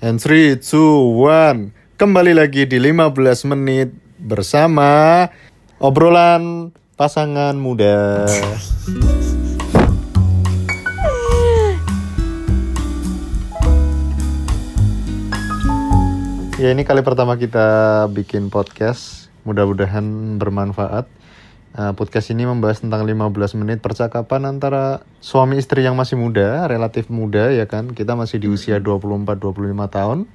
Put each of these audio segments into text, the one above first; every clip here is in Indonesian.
And 3, 2, 1 Kembali lagi di 15 menit bersama obrolan pasangan muda. Ya ini kali pertama kita bikin podcast. Mudah-mudahan bermanfaat Uh, podcast ini membahas tentang 15 menit percakapan antara suami istri yang masih muda, relatif muda ya kan. Kita masih di usia 24-25 tahun.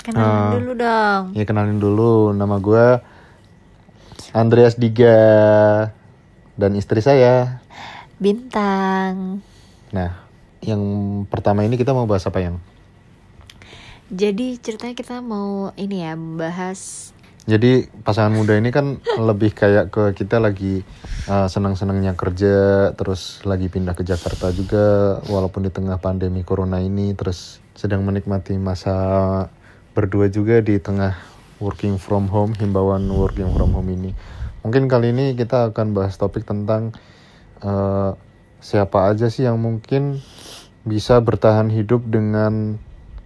Kenalin Ah. dulu dong. Ya kenalin dulu, nama gue Andreas Diga dan istri saya. Bintang. Nah, yang pertama ini kita mau bahas apa yang? Jadi ceritanya kita mau ini ya bahas Jadi pasangan muda ini kan lebih kayak ke kita lagi uh, senang-senangnya kerja, terus lagi pindah ke Jakarta juga, walaupun di tengah pandemi corona ini, terus sedang menikmati masa berdua juga di tengah working from home, himbauan working from home ini. Mungkin kali ini kita akan bahas topik tentang uh, siapa aja sih yang mungkin bisa bertahan hidup dengan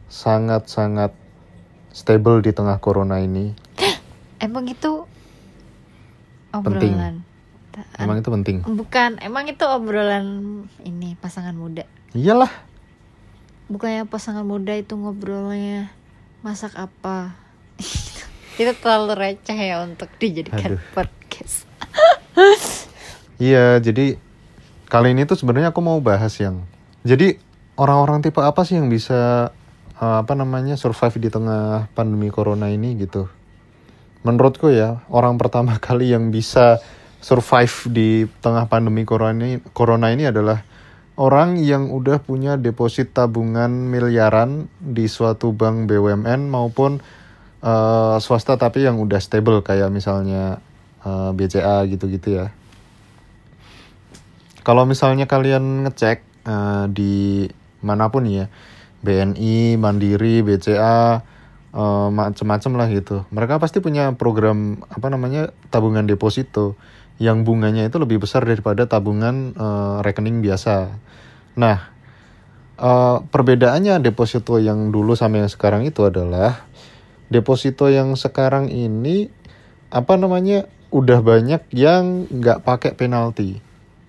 sangat-sangat stable di tengah corona ini. Emang itu Penting. obrolan. Ta- Emang itu penting? Bukan, emang itu obrolan ini pasangan muda. Iyalah. Bukannya pasangan muda itu ngobrolnya masak apa? itu terlalu receh ya untuk dijadikan Aduh. podcast. Iya, jadi kali ini tuh sebenarnya aku mau bahas yang jadi orang-orang tipe apa sih yang bisa eh, apa namanya survive di tengah pandemi corona ini gitu. Menurutku ya, orang pertama kali yang bisa survive di tengah pandemi corona ini, corona ini adalah orang yang udah punya deposit tabungan miliaran di suatu bank BUMN maupun eh, swasta tapi yang udah stable kayak misalnya eh, BCA gitu-gitu ya. Kalau misalnya kalian ngecek eh, di mana pun ya, BNI, Mandiri, BCA, eh, macem-macem lah gitu. Mereka pasti punya program apa namanya tabungan deposito yang bunganya itu lebih besar daripada tabungan eh, rekening biasa. Nah, eh, perbedaannya deposito yang dulu sama yang sekarang itu adalah deposito yang sekarang ini apa namanya udah banyak yang nggak pakai penalti.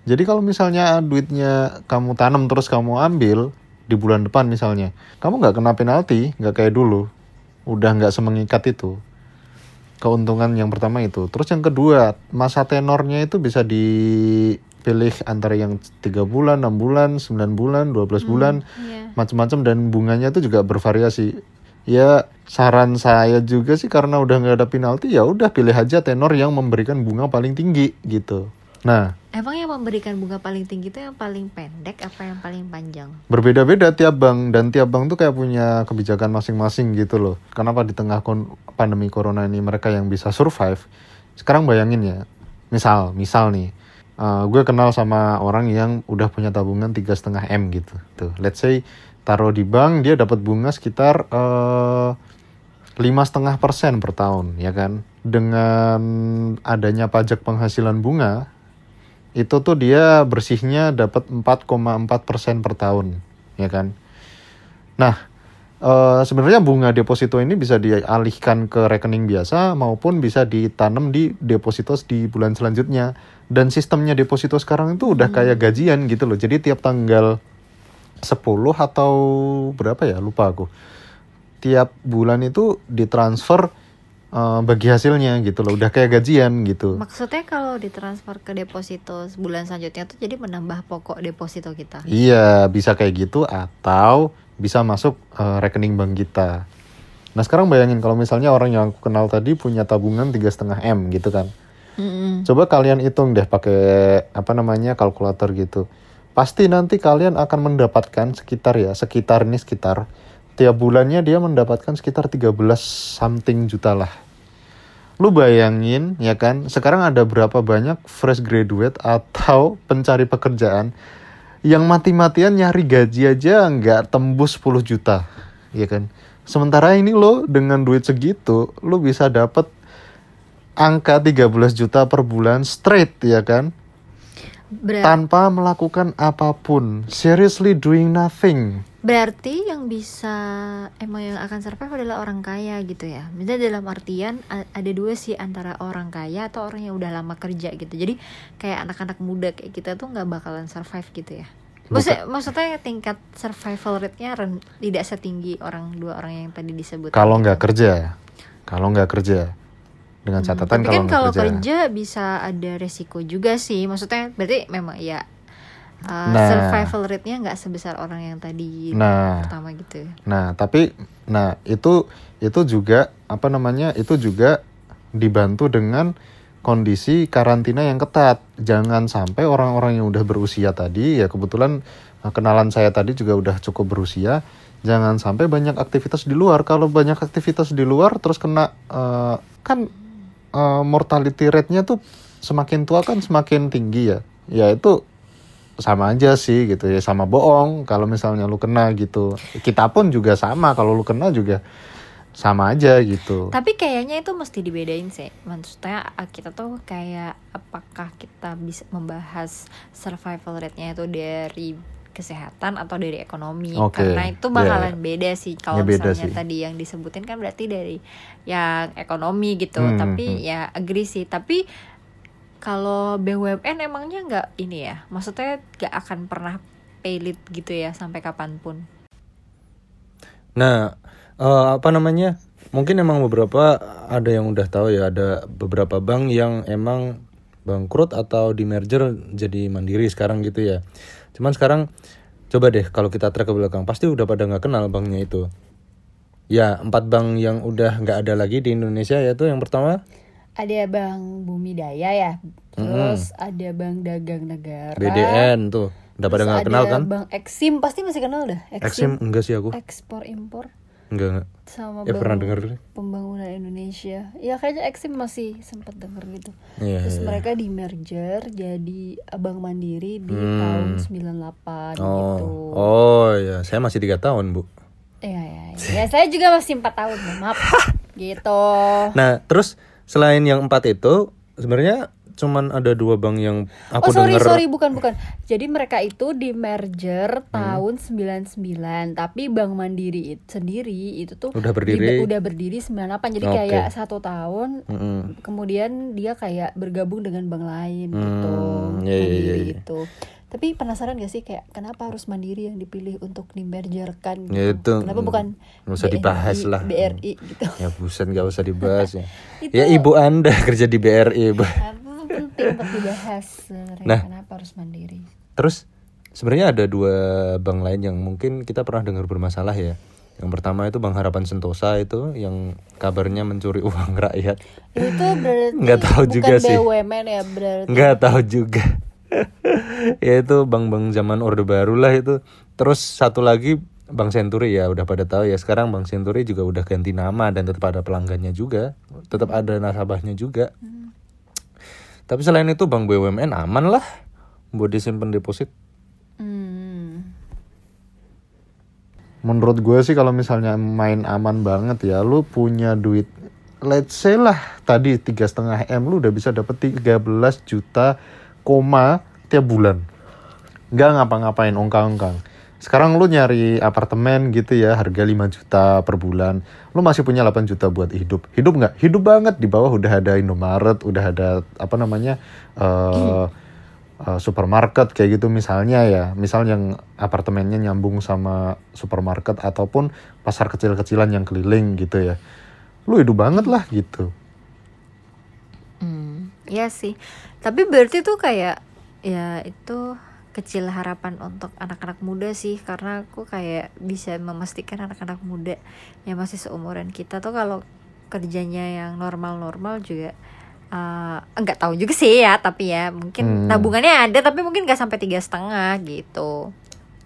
Jadi kalau misalnya duitnya kamu tanam terus kamu ambil di bulan depan misalnya, kamu nggak kena penalti, nggak kayak dulu, udah nggak semengikat itu. Keuntungan yang pertama itu. Terus yang kedua, masa tenornya itu bisa dipilih antara yang tiga bulan, enam bulan, 9 bulan, 12 bulan, Iya. macam-macam dan bunganya itu juga bervariasi. Ya saran saya juga sih karena udah nggak ada penalti ya udah pilih aja tenor yang memberikan bunga paling tinggi gitu. Nah Emang yang memberikan bunga paling tinggi itu yang paling pendek apa yang paling panjang? berbeda-beda tiap bank dan tiap bank tuh kayak punya kebijakan masing-masing gitu loh. Kenapa di tengah kon- pandemi corona ini mereka yang bisa survive? Sekarang bayangin ya, misal, misal nih, uh, gue kenal sama orang yang udah punya tabungan tiga setengah m gitu. Tuh, let's say taruh di bank dia dapat bunga sekitar eh, lima setengah persen per tahun, ya kan? Dengan adanya pajak penghasilan bunga, itu tuh dia bersihnya dapat 4,4 persen per tahun, ya kan? Nah, eh, sebenarnya bunga deposito ini bisa dialihkan ke rekening biasa maupun bisa ditanam di deposito di bulan selanjutnya. Dan sistemnya deposito sekarang itu udah kayak gajian gitu loh. Jadi tiap tanggal 10 atau berapa ya lupa aku. Tiap bulan itu ditransfer eh, bagi hasilnya gitu loh. Udah kayak gajian gitu. Maksudnya kalau ditransfer ke deposito bulan selanjutnya tuh jadi menambah pokok deposito kita. Iya, bisa kayak gitu atau bisa masuk eh, rekening bank kita. Nah sekarang bayangin kalau misalnya orang yang aku kenal tadi punya tabungan tiga setengah m gitu kan. Mm-mm. Coba kalian hitung deh pakai apa namanya kalkulator gitu. Pasti nanti kalian akan mendapatkan sekitar ya, sekitar ini sekitar tiap bulannya dia mendapatkan sekitar 13 something juta lah. Lu bayangin ya kan, sekarang ada berapa banyak fresh graduate atau pencari pekerjaan yang mati-matian nyari gaji aja nggak tembus 10 juta, ya kan? Sementara ini lo dengan duit segitu, lo bisa dapat angka 13 juta per bulan straight ya kan? Ber- Tanpa melakukan apa pun. Seriously doing nothing. Berarti yang bisa emang yang akan survive adalah orang kaya gitu ya. Misalnya dalam artian ada dua sih antara orang kaya atau orang yang udah lama kerja gitu. Jadi kayak anak-anak muda kayak kita tuh nggak bakalan survive gitu ya. Maksudnya, maksudnya tingkat survival rate-nya tidak setinggi orang dua orang yang tadi disebut. Kalau nggak kerja, kalau nggak kerja, dengan Hmm, catatan tapi kalau kan kalau kerja. kerja bisa ada resiko juga sih. Maksudnya berarti memang ya uh, Nah. survival rate-nya nggak sebesar orang yang tadi Nah, pertama gitu. Nah, tapi nah itu itu juga apa namanya? Itu juga dibantu dengan kondisi karantina yang ketat. Jangan sampai orang-orang yang udah berusia tadi ya kebetulan eh, kenalan saya tadi juga udah cukup berusia. Jangan sampai banyak aktivitas di luar. Kalau banyak aktivitas di luar terus kena eh, kan eh, mortality rate-nya tuh semakin tua kan semakin tinggi ya. Ya itu sama aja sih gitu ya sama bohong kalau misalnya lu kena gitu. Kita pun juga sama kalau lu kena juga sama aja gitu. Tapi kayaknya itu mesti dibedain sih. Maksudnya uh, kita tuh kayak apakah kita bisa membahas survival rate-nya itu dari kesehatan atau dari ekonomi? Oke, karena itu bakalan beda sih. Kalau beda misalnya sih. tadi yang disebutin kan berarti dari yang ekonomi gitu. Hmm, tapi hmm. ya agree sih. Tapi kalau BUMN emangnya nggak ini ya maksudnya nggak akan pernah paylit gitu ya sampai kapan pun Nah, eh, apa namanya? Mungkin emang beberapa ada yang udah tahu ya, ada beberapa bank yang emang bangkrut atau di merger jadi mandiri sekarang gitu ya. Cuman sekarang coba deh kalau kita track ke belakang, pasti udah pada nggak kenal banknya itu. Ya, empat bank yang udah nggak ada lagi di Indonesia yaitu yang pertama ada Bank Bumi Daya ya terus ada Bank Dagang Negara BDN tuh. Udah pada nggak kenal kan? Bang Exim pasti masih kenal dah. Exim enggak sih aku. ekspor impor Enggak enggak. sama Ya pernah denger. Pembangunan Indonesia. Ya kayaknya Exim masih sempat denger gitu. Iya. Terus iya. mereka di merger jadi Bank Mandiri di Hmm. tahun 98 Oh. gitu. Oh ya, saya masih tiga tahun, Bu. Iya ya, ya. saya juga masih empat tahun, maaf. gitu. Nah, terus selain yang empat itu, sebenarnya cuman ada dua bank yang oh aku sorry denger. sorry bukan bukan. Jadi mereka itu di merger Hmm. tahun 99 tapi Bank Mandiri itu sendiri itu tuh Udah berdiri? di- udah berdiri 98 jadi Oke. kayak satu tahun Mm-mm. kemudian dia kayak bergabung dengan bank lain gitu Hmm, iya, iya, mandiri iya, iya. itu tapi penasaran gak sih kayak kenapa harus mandiri yang dipilih untuk dimergerkan Ya itu, kenapa bukan nggak usah BNI, dibahas lah. BRI gitu Ya buset nggak usah dibahas ya. Itu- ya ibu anda kerja di BRI. Itu penting untuk dibahas Nah. kenapa harus mandiri Terus sebenarnya ada dua bank lain yang mungkin kita pernah dengar bermasalah ya. Yang pertama itu Bank Harapan Sentosa itu yang kabarnya mencuri uang rakyat. itu berarti Nggak tahu bukan juga sih. BUMN ya berarti Nggak tahu juga. ya itu bank-bank zaman Orde Baru lah itu. Terus satu lagi Bank Senturi ya udah pada tahu ya sekarang Bank Senturi juga udah ganti nama dan tetap ada pelanggannya juga, tetap ada nasabahnya juga. Tapi selain itu Bank BUMN aman lah buat disimpan deposit. Hmm. menurut gue sih kalau misalnya main aman banget ya lu punya duit let's say lah tadi tiga setengah m lu udah bisa dapet 13 juta koma tiap bulan. Nggak ngapa-ngapain ongkang-ongkang. Sekarang lu nyari apartemen gitu ya harga 5 juta per bulan. Lu masih punya 8 juta buat hidup. Hidup nggak? Hidup banget. Di bawah udah ada Indomaret udah ada apa namanya eh eh, supermarket kayak gitu misalnya ya. Misal yang apartemennya nyambung sama supermarket ataupun pasar kecil-kecilan yang keliling gitu ya. Lu hidup banget lah gitu. Hmm, iya sih. Tapi berarti tuh kayak ya itu kecil harapan untuk anak-anak muda sih karena aku kayak bisa memastikan anak-anak muda yang masih seumuran kita tuh kalau kerjanya yang normal-normal juga eh, enggak tahu juga sih ya tapi ya mungkin Hmm. tabungannya ada tapi mungkin nggak sampai tiga setengah gitu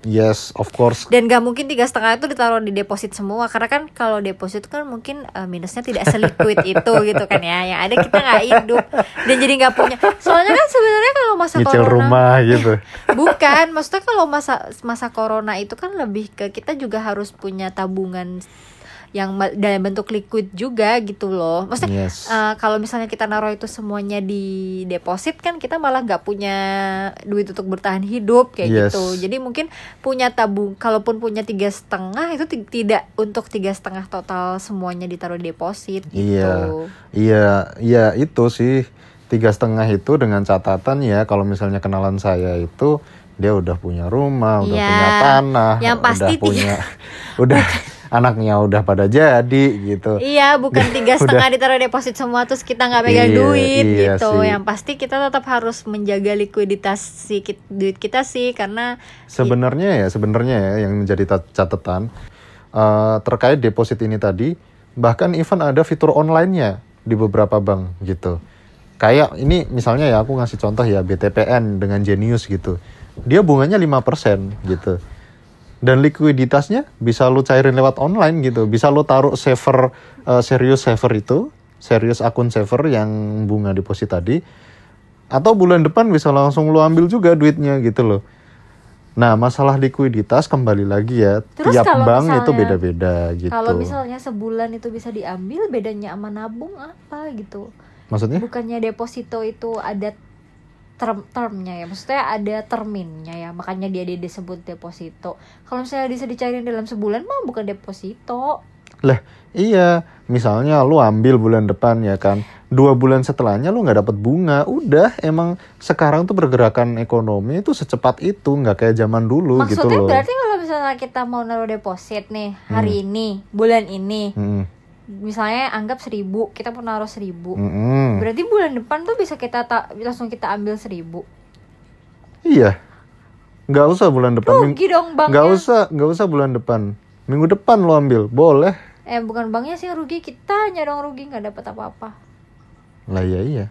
yes of course. Dan gak mungkin tiga setengah itu ditaruh di deposit semua karena kan kalau deposit kan mungkin eh, minusnya tidak seliquid itu gitu kan ya. Yang ada kita nggak hidup dan jadi nggak punya. Soalnya kan sebenarnya kalau masa nyicil corona rumah gitu. Bukan maksudnya kalau masa masa corona itu kan lebih ke kita juga harus punya tabungan yang dalam bentuk liquid juga gitu loh. Maksudnya Yes. eh, kalau misalnya kita naruh itu semuanya di deposit kan kita malah nggak punya duit untuk bertahan hidup kayak Yes. gitu. Jadi mungkin punya tabung kalaupun punya tiga setengah itu ti- tidak untuk tiga setengah total semuanya ditaruh di deposit gitu. Iya, iya, iya itu sih. Tiga setengah itu dengan catatan ya kalau misalnya kenalan saya itu dia udah punya rumah, udah Iya, punya tanah, yang pasti udah punya, udah anaknya udah pada jadi gitu. Iya, bukan tiga setengah ditaruh deposit semua terus kita nggak pegang Iya, duit iya gitu. sih. Yang pasti kita tetap harus menjaga likuiditas si duit kita sih karena Sebenarnya ya, sebenarnya ya yang menjadi ta- catatan eh, terkait deposit ini tadi, bahkan even ada fitur online-nya di beberapa bank gitu. Kayak ini misalnya ya aku ngasih contoh ya BTPN dengan Genius gitu. Dia bunganya 5% gitu. Dan likuiditasnya bisa lu cairin lewat online gitu. Bisa lu taruh saver eh, serius saver itu, serius akun saver yang bunga deposit tadi. Atau bulan depan bisa langsung lu ambil juga duitnya gitu loh. Nah, masalah likuiditas kembali lagi ya, Terus tiap bank itu misalnya- beda-beda gitu. kalau misalnya sebulan itu bisa diambil, bedanya sama nabung apa gitu? Maksudnya? Bukannya deposito itu ada term termnya ya, maksudnya ada terminnya ya, makanya dia dia disebut deposito. Kalau misalnya bisa dicairin dalam sebulan mah bukan deposito. Lah, iya. Misalnya lu ambil bulan depan ya kan. Dua bulan setelahnya lu nggak dapet bunga. Udah, emang sekarang tuh pergerakan ekonomi itu secepat itu, nggak kayak zaman dulu gitu Maksudnya loh. berarti kalau misalnya kita mau naruh deposit nih hari ini, bulan ini, Mm-mm. Misalnya anggap seribu, kita mau naruh seribu. Mm-mm. Berarti bulan depan tuh bisa kita ta- langsung kita ambil seribu. Iya. Nggak usah bulan depan. Rugi dong banknya. Nggak usah, nggak usah bulan depan. Minggu depan lu ambil, boleh. Eh bukan banknya sih yang rugi, kita dong rugi nggak dapat apa-apa. Lah iya iya.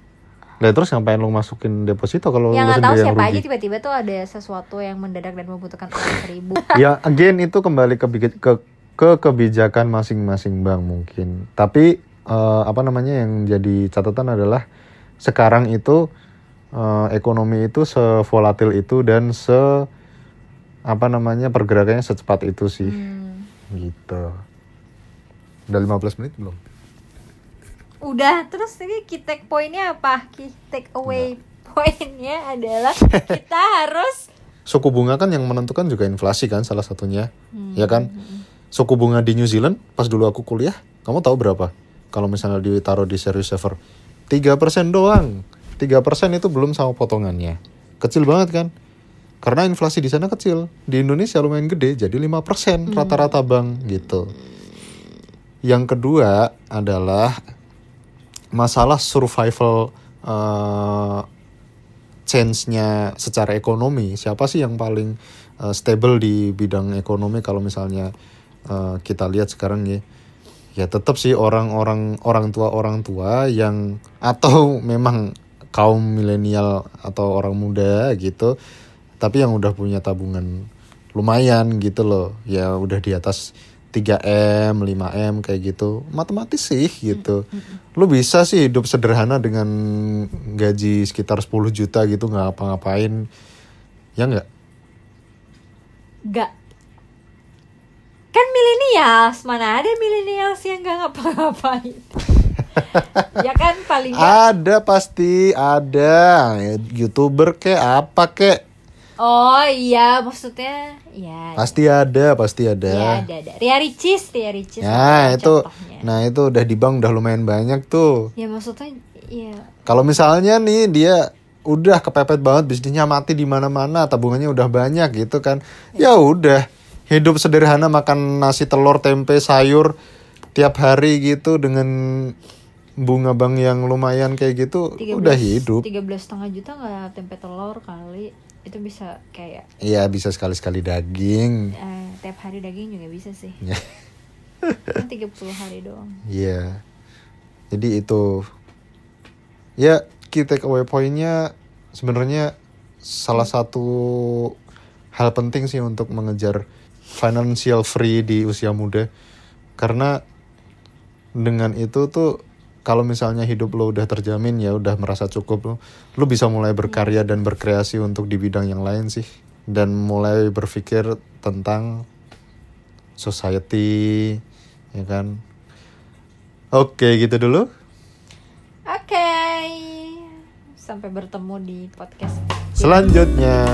Lah terus ngapain lu masukin deposito kalau yang lu nggak tahu yang siapa aja rugi? tiba-tiba tuh ada sesuatu yang mendadak dan membutuhkan uang seribu. ya again itu kembali ke ke ke kebijakan masing-masing bank mungkin. Tapi eh, apa namanya yang jadi catatan adalah sekarang itu eh, ekonomi itu sevolatil itu dan se apa namanya pergerakannya secepat itu sih Hmm. gitu. Udah 15 menit belum? Udah, terus ini key take pointnya apa? Key take away pointnya adalah kita harus Suku bunga kan yang menentukan juga inflasi kan salah satunya. Hmm. Ya kan? Suku bunga di New Zealand pas dulu aku kuliah, kamu tahu berapa? Kalau misalnya ditaruh di serious saver, 3% doang. 3% itu belum sama potongannya. Kecil banget kan? Karena inflasi di sana kecil. Di Indonesia lumayan gede, jadi 5% rata-rata bank gitu. Yang kedua adalah masalah survival eh, change-nya secara ekonomi. Siapa sih yang paling eh, stable di bidang ekonomi kalau misalnya eh, kita lihat sekarang ya? Ya tetap sih orang-orang orang tua orang tua yang atau memang kaum milenial atau orang muda gitu, tapi yang udah punya tabungan lumayan gitu loh. Ya udah di atas 3M, 5M kayak gitu. Matematis sih gitu. Lu bisa sih hidup sederhana dengan gaji sekitar 10 juta gitu nggak apa-ngapain. Ya nggak? gak kan milenials mana ada milenials yang gak ngapa-ngapain ya kan paling nggak- Ada pasti ada. Youtuber kek apa kek? oh iya maksudnya ya Pasti ada, pasti ada. ya ada ada Ria Ricis Ria Ricis Nah, itu contohnya. nah itu udah di bank udah lumayan banyak tuh. ya maksudnya ya Kalau misalnya nih dia udah kepepet banget bisnisnya mati di mana-mana, tabungannya udah banyak gitu kan. Ya udah, hidup sederhana makan nasi telur, tempe, sayur tiap hari gitu dengan bunga bank yang lumayan kayak gitu 13 udah hidup. tiga belas setengah juta nggak tempe telur kali itu bisa kayak Iya, bisa sekali-sekali daging. eh, tiap hari daging juga bisa sih Ya. kan 30 hari doang Iya. Jadi itu ya key takeaway pointnya sebenarnya salah satu hal penting sih untuk mengejar financial free di usia muda. Karena dengan itu tuh kalau misalnya hidup lo udah terjamin ya udah merasa cukup lo lo bisa mulai berkarya dan berkreasi untuk di bidang yang lain sih. Dan mulai berpikir tentang society ya kan? Oke gitu dulu. Oke. Sampai bertemu di podcast. Selanjutnya